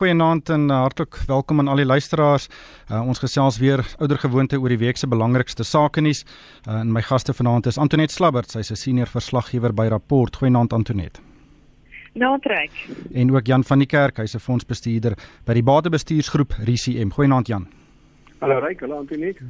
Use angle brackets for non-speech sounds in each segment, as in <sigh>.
Goeienaand en uh, hartlik welkom aan al die luisteraars. Uh, ons gesels weer ouer gewoonte oor die week se belangrikste sake nuus. Uh, en my gaste vanaand is Antoinette Slabbert, sy's 'n senior verslaggewer by Rapport. Goeienaand Antoinette. Natrek. En ook Jan van die Kerk, hy's 'n fondsbestuurder by die Batebestuursgroep RCM. Goeienaand Jan. Hallo Ryk, hallo Antoinette.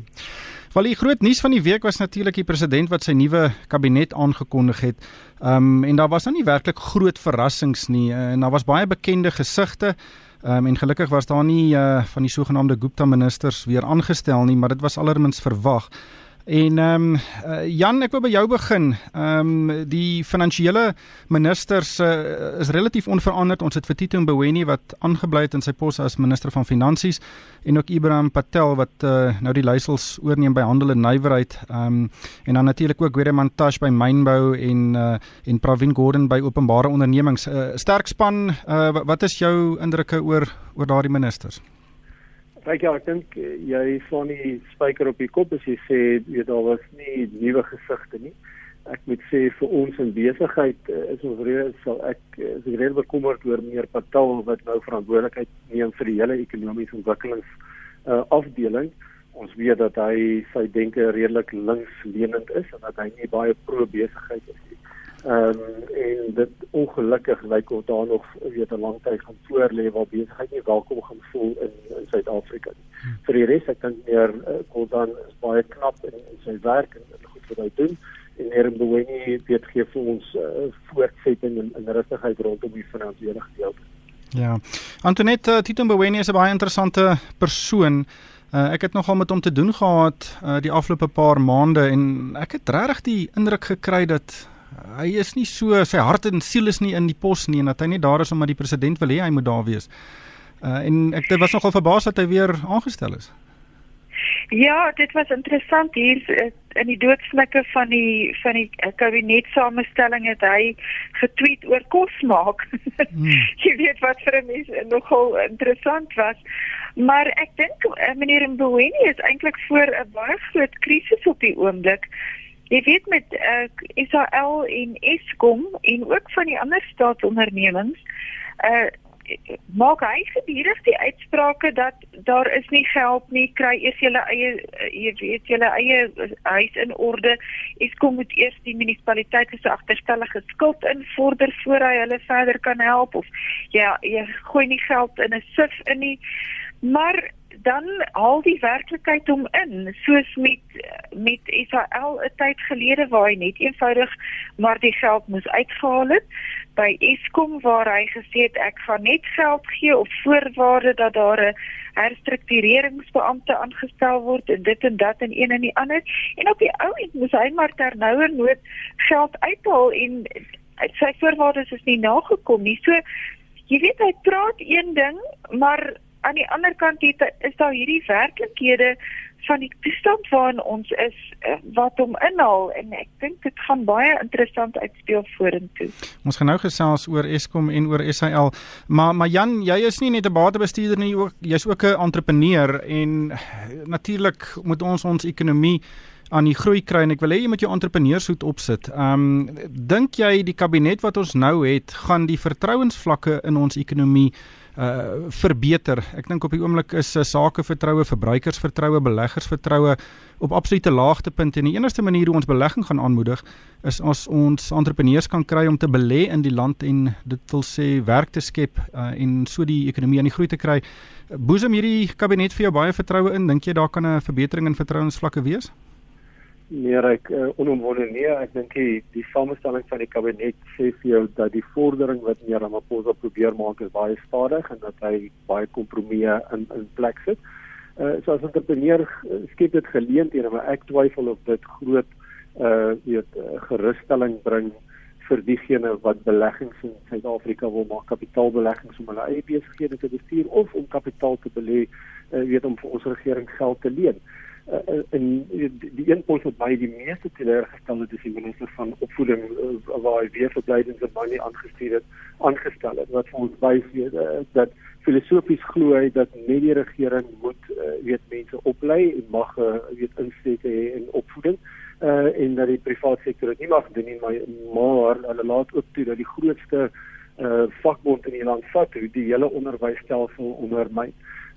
Wel die groot nuus van die week was natuurlik die president wat sy nuwe kabinet aangekondig het. Ehm um, en daar was nou nie werklik groot verrassings nie en daar was baie bekende gesigte. Ehm um, en gelukkig was daar nie uh, van die sogenaamde Gupta ministers weer aangestel nie, maar dit was allermins verwag. En ehm um, uh, Jan, ek wil by jou begin. Ehm um, die finansiële ministers uh, is relatief onveranderd. Ons het vir Tito Mboweni wat aangebly het in sy pos as minister van finansies en ook Ibrahim Patel wat uh, nou die leiersels oorneem by handel en nywerheid. Ehm um, en dan natuurlik ook Willem Tash by mynbou en uh, en Pravin Gordhan by openbare ondernemings. Uh, sterk span. Uh, wat is jou indrukke oor oor daardie ministers? Kyk ja, ek dink eh, jy slaan die spyker op die kop as jy sê jy daar was nie nuwe gesigte nie. Ek moet sê vir ons in besigheid eh, is ons reeds sal ek eh, is reeds bekommerd oor meer patal wat nou verantwoordelikheid neem vir die hele ekonomiese ontwikkelings uh, afdeling. Ons weet dat hy sy denke redelik linksleunend is en dat hy nie baie pro besigheid is nie. Ehm um, en dit ongelukkig lyk of daar nog weet 'n lang tyd gaan voor lê waar besigheid nie welkom gaan voel in in Suid-Afrika nie. Hmm. Vir die res ek dink meer uh, Gordhan is baie knap in, in sy werk en, en goed wat hy doen en meer Mboweni weet gee vir ons uh, voortsetting en, en rustigheid rondom die finansiële gedeelte. Ja. Antoinette uh, Tito Mboweni is 'n baie interessante persoon. Uh, ek het nogal met hom te doen gehad uh, die afgelope paar maande en ek het regtig die indruk gekry dat hy is nie so sy hart en siel is nie in die pos nie en dat hy net daar is omdat die president wil hê hy moet daar wees. Uh en ek dit was nogal verbaas dat hy weer aangestel is. Ja, dit was interessant hier uh, in die doodsnikke van die van die uh, kabinetsamestelling het hy getweet oor kos maak. <laughs> Hmm. Jy weet wat vir 'n mens nogal interessant was. Maar ek dink meneer Mboweni is eintlik voor 'n baie groot krisis op die oomblik. Jy weet met uh, eh, SAL en Eskom en ook van die ander staatsondernemings, uh maak hy gedurig die uitsprake dat daar is nie geld nie, kry eers julle eie uh, jy weet julle eie huis in orde. Eskom moet eers die munisipaliteit se agterstallige skuld invorder voor hy hulle verder kan help of ja, jy gooi nie geld in 'n sif in nie. Maar dan al die werklikheid om in soos met met Israel 'n tyd gelede waar hy net eenvoudig maar die geld moes uitgehaal het by Eskom waar hy gesê het ek gaan net geld gee op voorwaarde dat daar 'n herstruktureringsbeampte aangestel word en dit en dat en een en die ander. En op die ou end moes hy maar ter noue nood geld uithaal en sy voorwaardes is nie nagekom nie. So jy weet hy praat een ding maar aan die ander kant het, is daar hierdie werklikhede van die toestand waarin ons is eh, wat hom inhaal en ek dink dit gaan baie interessant uitspeel vorentoe. Ons gaan nou gesels oor Eskom en oor SAL, maar maar Jan, jy is nie net 'n batebestuurder nie, jy's ook 'n entrepreneur en natuurlik moet ons ons ekonomie aan die groei kry en ek wil hê jy moet jou entrepreneurshoed opsit. Ehm um, dink jy die kabinet wat ons nou het, gaan die vertrouensvlakke in ons ekonomie uh verbeter. Ek dink op die oomblik is uh, sakevertroue, verbruikersvertroue, beleggersvertroue op absolute laagtepunt en die enigste manier hoe ons belegging gaan aanmoedig is as ons entrepreneurs kan kry om te belê in die land en dit wil sê werk te skep uh, en so die ekonomie aan die groei te kry. Boesem hierdie kabinet vir jou baie vertroue in? Dink jy daar kan 'n verbetering in vertrouensvlakke wees? Meer ek uh, onomwonde nee ek dink die, die samestelling van die kabinet sê vir jou dat die vordering wat meneer Ramaphosa probeer maak is baie stadig en dat hy baie kompromieë in in plek sit. Uh so as entrepreneur uh, skep dit geleenthede maar ek twyfel of dit groot uh weet uh, gerusstelling bring vir diegene wat beleggings in Suid-Afrika wil maak, kapitaalbeleggings om hulle eie besighede te bestuur of om kapitaal te belê, uh, weet om vir ons regering geld te leen. Uh uh, en die, die een punt wat my die meeste teleurgestel het is die minister van opvoeding uh, waar hy weer verblydende manie aangestuur het aangestel het wat vir ons wys uh, dat filosofies glo hy dat net die regering moet uh, weet mense oplei en mag uh, weet insteke hê in opvoeding uh, en dat die private sektor dit nie mag doen nie maar maar hulle laat ook toe dat die grootste uh vakbond in die land vat hoe die hele onderwysstelsel ondermyn.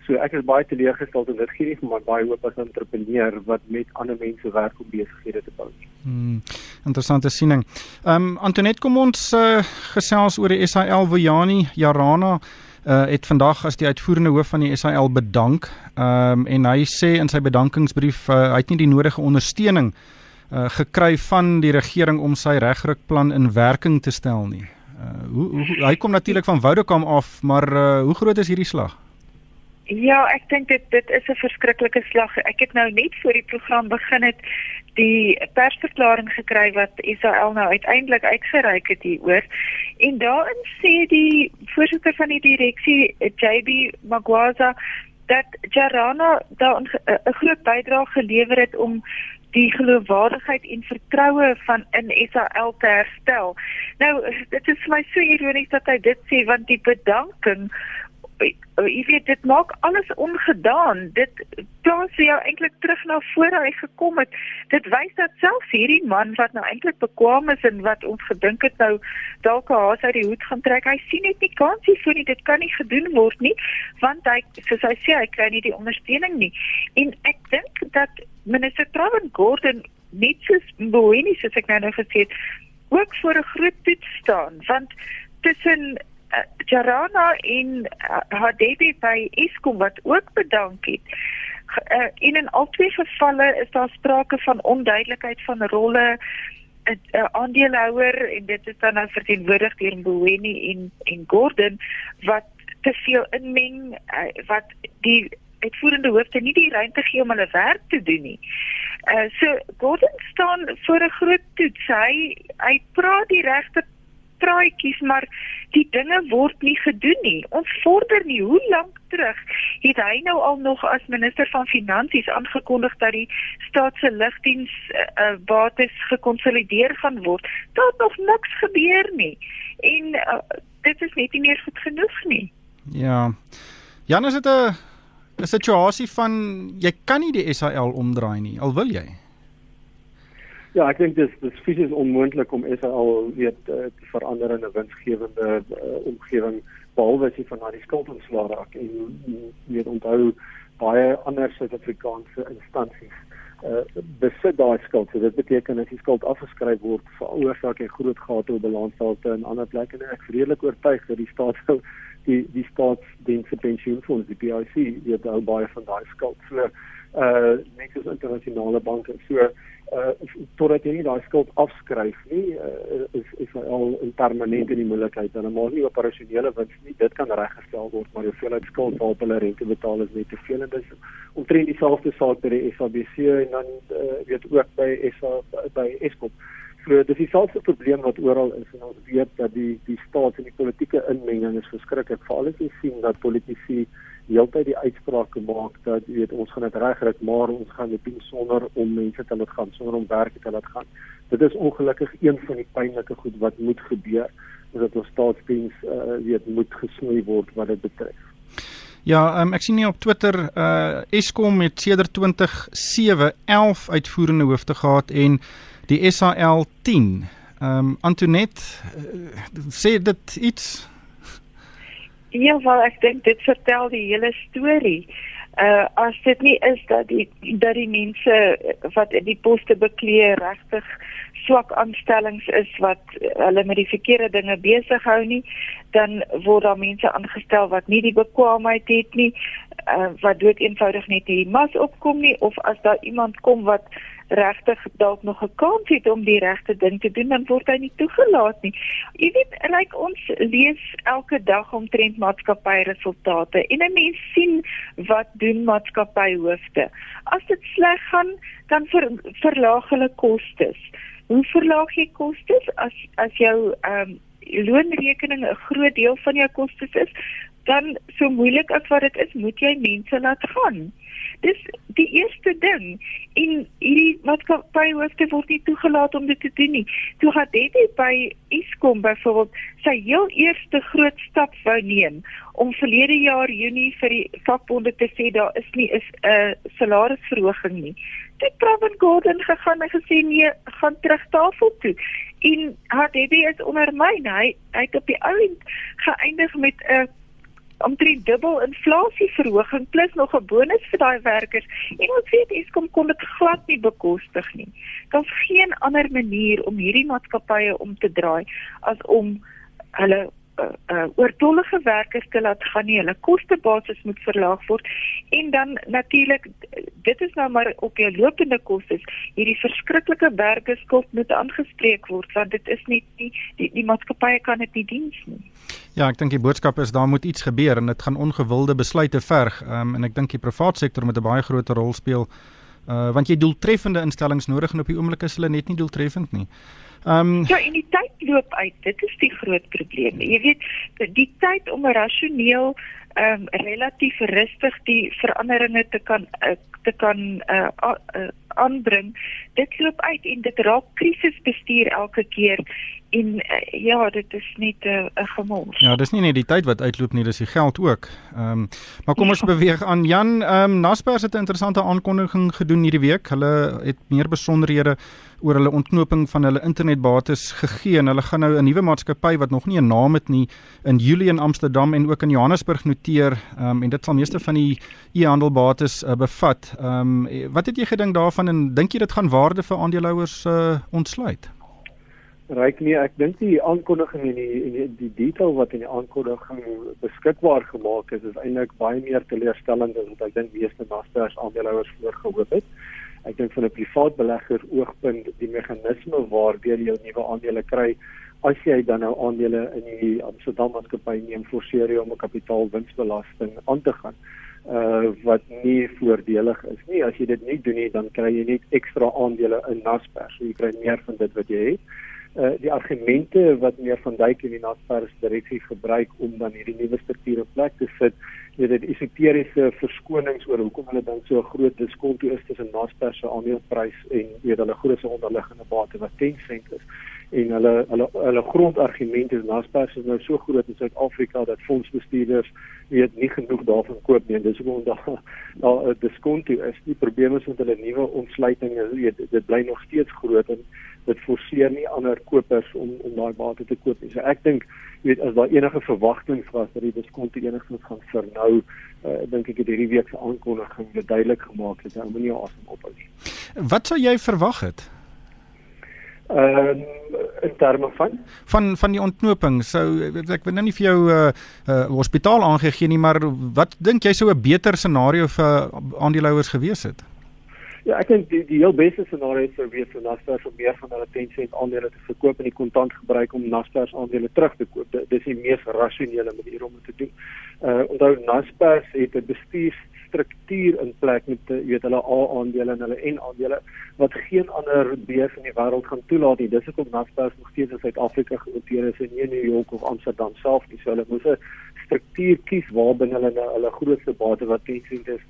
So ek is baie teleurgesteld en dit gee nie vir my baie hoop as 'n entrepreneur wat met ander mense werk om besighede te bou. Hmm, interessante siening. Ehm um, Antoinette kom ons uh, gesels oor die SAL Vojani Jarana uh, het vandag as die uitvoerende hoof van die SAL bedank. Ehm um, en hy sê in sy bedankingsbrief uh, hy het nie die nodige ondersteuning uh, gekry van die regering om sy regrukplan in werking te stel nie. Uh, hoe, hoe hy kom natuurlik van Woudekam af, maar uh, hoe groot is hierdie slag? Ja, ek dink dit dit is 'n verskriklike slag. Ek het nou net voor die program begin het die persverklaring gekry wat Israel nou uiteindelik uitgereik het hieroor. En daarin sê die voorsitter van die direksie, JB Magwaza, dat Jarana daar 'n groot bydrae gelewer het om die geloofwaardigheid en vertroue van in SAL te herstel. Nou, dit is vir my so ironies dat hy dit sê want die bedanking jy weet dit maak alles ongedaan. Dit plaas jou eintlik terug na voor hy gekom het. Dit wys dat selfs hierdie man wat nou eintlik bekwam is en wat ons gedink het nou dalk haas uit die hoed gaan trek, hy sien net nie kans hier voor nie. Dit kan nie gedoen word nie want hy soos hy sê hy kry nie die ondersteuning nie. En ek dink dat minister Travin Gordon net soos Mboweni soos ek nou nou gesê het, ook voor 'n groot toets staan want tussen uh, Jarana en uh, Hadebi by Eskom wat ook bedank het. Uh, in en al twee gevalle is daar sprake van onduidelikheid van rolle 'n uh, aandeelhouer en dit is dan nou verteenwoordig deur Mboweni en en Gordon wat te veel inmeng uh, wat die uitvoerende hoofde nie die ruimte gee om hulle werk te doen nie. Uh so Gordon staan voor 'n groot toets. Hy hy praat die regte praatjies, maar die dinge word nie gedoen nie. Ons vorder nie. Hoe lank terug het hy nou al nog as minister van finansies aangekondig dat die staat se lugdiens uh, bates gekonsolideer gaan word? Daar het nog niks gebeur nie. En uh, dit is net nie meer goed genoeg nie. Ja. Jan is dit 'n 'n situasie van jy kan nie die SAL omdraai nie al wil jy Ja, ek dink dis dis fisies onmoontlik om SAL weet uh, te verander in 'n winsgewende uh, omgewing behalwe as jy van daardie skuld ontslaa raak en weet onthou baie ander Suid-Afrikaanse instansies uh, besit daai skuld. So dit beteken as die skuld afgeskryf word, veroorsaak jy groot gate op balansstalte en ander plekke en ek is redelik oortuig dat die staat <laughs> die die staatsdienste pensioenfonds die PIC weet hou baie van daai skuld. So uh net as internasionale banke so uh totdat jy nie daai skuld afskryf nie uh, is is al in permanent in die moeilikheid. En maar nie operasionele wins nie. Dit kan reggestel word maar hoeveelheid skuld waarop hulle rente betaal is net te veel. En dis omtrent dieselfde saak by die SABC en dan uh, weet ook by SA by Eskom. So dis dieselfde probleem wat oral is en ons weet dat die die staat en die politieke inmenging is verskriklik. Veral as jy sien dat politici heeltyd die uitsprake maak dat jy weet ons gaan dit regkry maar ons gaan dit doen sonder om mense te laat gaan sonder om werk te laat gaan. Dit is ongelukkig een van die pynlike goed wat moet gebeur dat ons staatsdiens uh, weet moet gesnoei word wat dit betref. Ja, um, ek sien nie op Twitter uh Eskom het sedert 2007 11 uitvoerende hoofde gehad en die SAL 10. Ehm um, Antoinette uh, sê dit iets Ja, wel ek dink dit vertel die hele storie. Uh as dit nie is dat die dat die mense wat die poste bekleë regtig swak aanstellings is wat hulle met die verkeerde dinge besig hou nie, dan word daar mense aangestel wat nie die bekwaamheid het nie, uh wat dood eenvoudig net nie mas opkom nie of as daar iemand kom wat regtig dalk nog 'n kans het om die regte ding te doen, dan word hy nie toegelaat nie. Jy weet, like ons lees elke dag omtrent maatskappyresultate en 'n mens sien wat doen maatskappyhoofde. As dit sleg gaan, dan ver, verlaag hulle kostes. Hoe verlaag jy kostes as as jou ehm um, loonrekening 'n groot deel van jou kostes is? Dan so moeilik as wat dit is, moet jy mense laat gaan dis die eerste ding en hierdie maatskappy hoofde word nie toegelaat om dit te doen nie. Toe gaan dit by Eskom byvoorbeeld sy heel eerste groot stap wou neem om verlede jaar Junie vir die vakbonde te sê daar is nie is 'n uh, salarisverhoging nie. Dit Pravin Gordhan gegaan en gesê nee, gaan terug tafel toe. En HDB is ondermyn. Hy hy het op die ou end geëindig met 'n uh, omtrent dubbel inflasieverhoging plus nog 'n bonus vir daai werkers en ons weet Eskom kon dit glad nie bekostig nie. Daar's geen ander manier om hierdie maatskappye om te draai as om hulle uh, uh, oortollige werkers te laat gaan nie. Hulle kostebasis moet verlaag word en dan natuurlik dit is nou maar op jou lopende kostes. Hierdie verskriklike werkerskuld moet aangespreek word want dit is nie die die, maatskappye kan dit nie diens nie. Ja, ek dink die boodskap is daar moet iets gebeur en dit gaan ongewilde besluite verg. Ehm um, en ek dink die private sektor moet 'n baie groter rol speel. Uh want jy doeltreffende instellings nodig en op die oomblik is hulle net nie doeltreffend nie. Ehm um, Ja, en die tyd loop uit. Dit is die groot probleem. Jy weet, die tyd om rasioneel ehm um, relatief rustig die veranderinge te kan uh, te kan uh, uh, aanbring. Dit loop uit en dit raak krisisbestuur elke keer en uh, ja, dit is net 'n uh, 'n gemors. Ja, dis nie net die tyd wat uitloop nie, dis die geld ook. Ehm um, maar kom ja. ons beweeg aan Jan, ehm um, Naspers het 'n interessante aankondiging gedoen hierdie week. Hulle het meer besonderhede oor hulle ontknoping van hulle internetbates gegee en hulle gaan nou 'n nuwe maatskappy wat nog nie 'n naam het nie in Julie in Amsterdam en ook in Johannesburg noteer. Ehm um, en dit sal meeste van die e-handelbates uh, bevat. Ehm um, wat het jy gedink daarvan en dink jy dit gaan waarde vir aandeelhouers uh, ontsluit? Ryk nie, ek dink die aankondiging en die en die, die detail wat in die aankondiging beskikbaar gemaak is, is eintlik baie meer teleurstellend as wat ek dink meeste Naspers aandeelhouers voorgehoop het. Ek dink van 'n privaat belegger oogpunt die meganisme waardeur jy nuwe aandele kry as jy dan nou aandele in die Amsterdam maatskappy neem forceer jy om 'n kapitaalwinsbelasting aan te gaan uh wat nie voordelig is nie. As jy dit nie doen nie dan kry jy net ekstra aandele in Naspers. So jy kry meer van dit wat jy het. Uh, die argumente wat meneer van Duyk en die Naspers direksie gebruik om dan hierdie nuwe strukture plek te sit, weet dit esoteriese verskonings oor hoekom hulle dan so 'n groot diskonto is tussen Naspers se aandeleprys en weet hulle grootse onderliggende bate wat 10 sent is en hulle hulle hulle grondargumente is Naspers is nou so groot in Suid-Afrika dat fondsbestuurders weet nie genoeg daarvan koop nie en dis hoekom daar daar 'n diskonto is. Die probleem is met hulle nuwe ontsluitinge, weet dit bly nog steeds groot en dit forceer nie ander kopers om om daai bate te koop nie. So ek dink jy weet as daar enige verwagtinge was dat die diskonto enigstens gaan vernou, uh, dink ek het hierdie week se aankondiging dit duidelik gemaak dat hy moenie asem ophou nie. Wat sou jy verwag het? Ehm uh, in terme van van van die ontknoping. So ek wil nou nie vir jou 'n uh, uh, hospitaal aangegee nie, maar wat dink jy sou 'n beter scenario vir aandeelhouers gewees het? Ja, ek dink die die heel beste scenario sou wees vir Naspers om meer van hulle 10 sent aandele te verkoop en die kontant gebruik om Naspers aandele terug te koop. Dit is die mees rasionele manier om dit te doen. Uh onthou Naspers het 'n bestuurstruktuur in plek met jy weet hulle A aandele en hulle N aandele wat geen ander beurs in die wêreld gaan toelaat nie. Dis hoekom Naspers nog steeds in Suid-Afrika genoteer is en nie in New York of Amsterdam self nie. So hulle moes 'n struktuur kies waarbinne hulle hulle grootste bate wat 10 sent is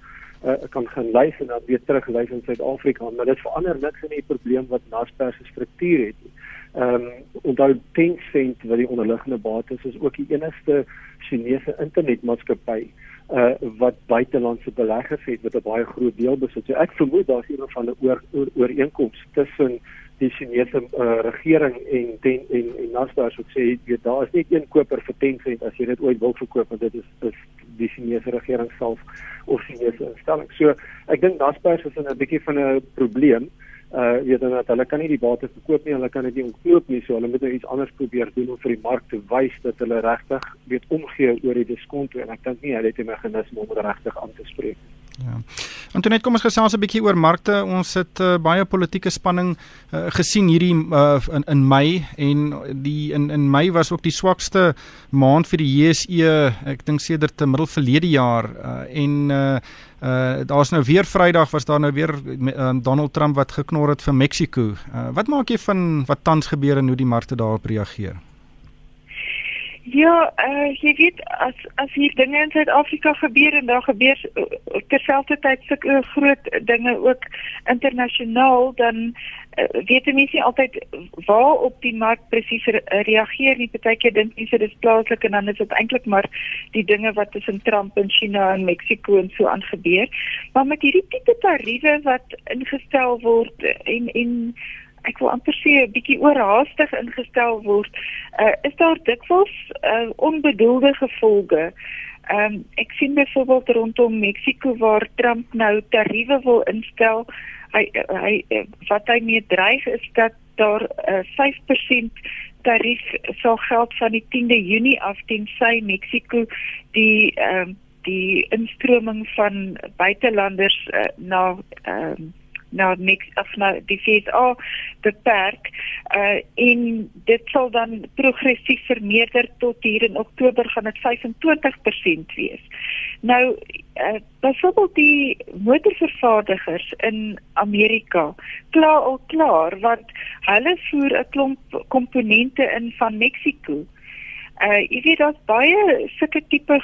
uh, kan gaan lys en dan weer teruglys in Suid-Afrika, maar dit verander niks in die probleem wat Naspers se struktuur het nie. Ehm um, onthou Tencent wat die onderliggende bates is, is ook die enigste Chinese internetmaatskappy uh wat buitelandse beleggers het met 'n baie groot deel besit. So ek vermoed daar's een van 'n oor, oor ooreenkoms tussen die Chinese uh, regering en ten, en en Naspers wat sê jy daar is net een koper vir Tencent as jy dit ooit wil verkoop want dit is is die Chinese regering self of Chinese instelling. So ek dink Naspers is in 'n bietjie van 'n probleem. Uh weet dan dat hulle kan nie die bate verkoop nie, hulle kan dit nie ontknoop nie, so hulle moet nou iets anders probeer doen om vir die mark te wys dat hulle regtig weet omgee oor die diskonto en ek dink nie hulle het 'n meganisme om dit regtig aan te spreek nie. Ja. Antoinette, kom ons gesels 'n bietjie oor markte. Ons het uh, baie politieke spanning uh, gesien hierdie uh, in in Mei en die in in Mei was ook die swakste maand vir die JSE, ek dink sedert te middel verlede jaar uh, en uh, uh, daar's nou weer Vrydag was daar nou weer uh, Donald Trump wat geknor het vir Mexiko. Uh, wat maak jy van wat tans gebeur en hoe die markte daarop reageer? Ja, uh, jy weet as as hier dinge in Suid-Afrika gebeur en daar gebeur uh, terselfdertyd sulke groot dinge ook internasionaal dan uh, weet mense nie altyd waar op die mark presies re reageer nie. Partykeer dink mense dis plaaslik en dan is dit eintlik maar die dinge wat tussen Trump en China en Mexiko en so aangebeur. Maar met hierdie tipe tariewe wat ingestel word en en ek wil amper sê 'n bietjie oorhaastig ingestel word, uh, is daar dikwels uh, onbedoelde gevolge. Um, ek sien byvoorbeeld rondom Mexiko waar Trump nou tariewe wil instel. Hy hy wat hy mee dreig is dat daar uh, 5% tarief sal geld van die 10de Junie af teen sy Mexiko die ehm um, die instroming van buitelanders uh, na ehm um, na niks of na die FSA beperk uh en dit sal dan progressief vermeerder tot hier in Oktober gaan dit 25% wees. Nou uh byvoorbeeld die motorvervaardigers in Amerika kla al klaar want hulle voer 'n klomp komponente in van Mexiko. Uh jy weet daar's baie sulke tipe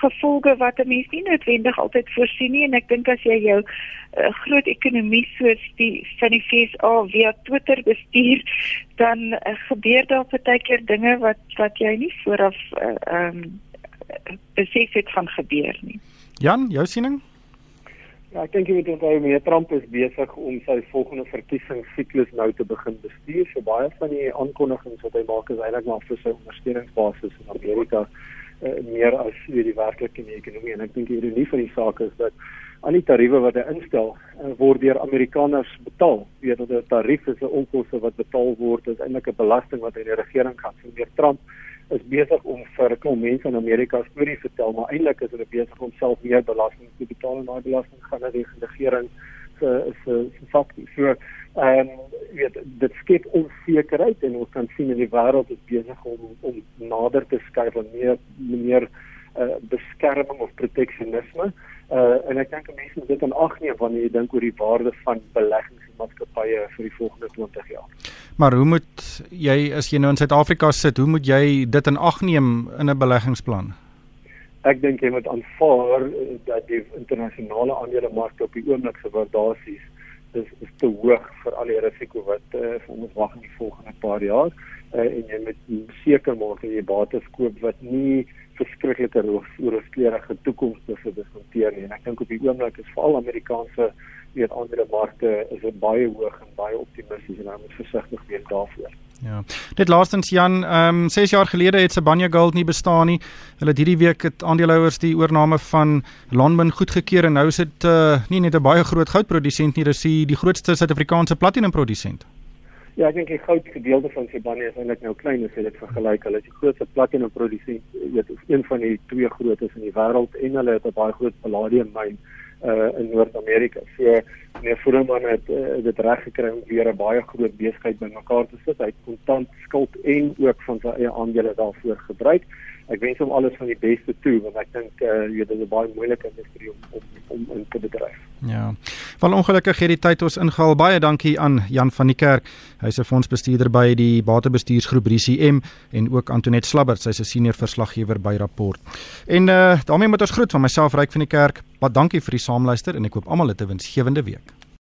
gevolge wat 'n mens nie noodwendig altyd voorsien nie en ek dink as jy jou uh, groot ekonomie soos die van die FSA via Twitter bestuur dan uh, gebeur daar baie keer dinge wat wat jy nie vooraf uh, um besef het van gebeur nie. Jan, jou siening? Ja, ek dink jy moet onthou meneer Trump is besig om sy volgende verkiesingssiklus nou te begin bestuur. So baie van die aankondigings wat hy maak is eintlik maar vir sy ondersteuningsbasis in Amerika uh, meer as vir die werklike ekonomie en ek dink die ironie van die saak is dat al die tariewe wat hy instel uh, word deur Amerikaners betaal. Weet dat 'n tarief is 'n onkoste wat betaal word, is eintlik 'n belasting wat hy die regering gaan. So meneer Trump is besig om vir 'n klomp mense in Amerika stories te vertel, maar eintlik is hulle besig om self meer belasting te betaal en daai belasting gaan na die regering se se se fakties. So, ehm um, weet dit skep onsekerheid en ons kan sien in die wêreld is besig om om nader te skuif aan meer meer uh, beskerming of proteksionisme. Uh en ek dink mense moet dit in ag neem wanneer jy dink oor die waarde van beleggingsmaatskappye vir die volgende 20 jaar. Maar hoe moet jy as jy nou in Suid-Afrika sit, hoe moet jy dit in ag neem in 'n beleggingsplan? Ek dink jy moet aanvaar eh, dat die internasionale aandelemarkte op die oomblik se waardasies is is te hoog vir al die risiko wat uh, vir ons wag in die volgende paar jaar uh, en jy moet seker maak dat jy bates koop wat nie verskriklike rooskleurig toekomste vir dit hanteer nie. En ek dink op die oomblik is veral Amerikaanse weet ander markte is baie hoog en baie optimisties en nou moet versigtig wees daarvoor. Ja. Net laastens Jan, ehm um, 6 jaar gelede het Sibanye Gold nie bestaan nie. Hulle het hierdie week het aandeelhouers die oorneem van Lonmin goedgekeur en nou is dit uh, nie net 'n baie groot goudprodusent nie, dis die, die grootste Suid-Afrikaanse platinum produsent. Ja, ek dink die goud gedeelte van Sibanye is eintlik nou klein as jy dit vergelyk. Hulle is die grootste platinum produsent, weet, een van die twee grootes in die wêreld en hulle het 'n baie groot palladium myn uh in Noord-Amerika. So meneer Voorman het uh, dit reg gekry om weer 'n baie groot besigheid bymekaar te sit. Hy het kontant skuld en ook van sy eie aandele daarvoor gebruik. Ek wens hom alles van die beste toe want ek dink uh jy dit is 'n baie moeilike industrie om om om in te bedryf. Ja. Wel ongelukkig hierdie tyd ons ingehaal. Baie dankie aan Jan van die Kerk. Hy's 'n fondsbestuurder by die Batebestuursgroep RCM en ook Antoinette Slabbert, sy's 'n senior verslaggewer by Rapport. En uh daarmee moet ons groet van myself Ryk van die Kerk. Baie dankie vir die saamluister en ek hoop almal het 'n winsgewende week.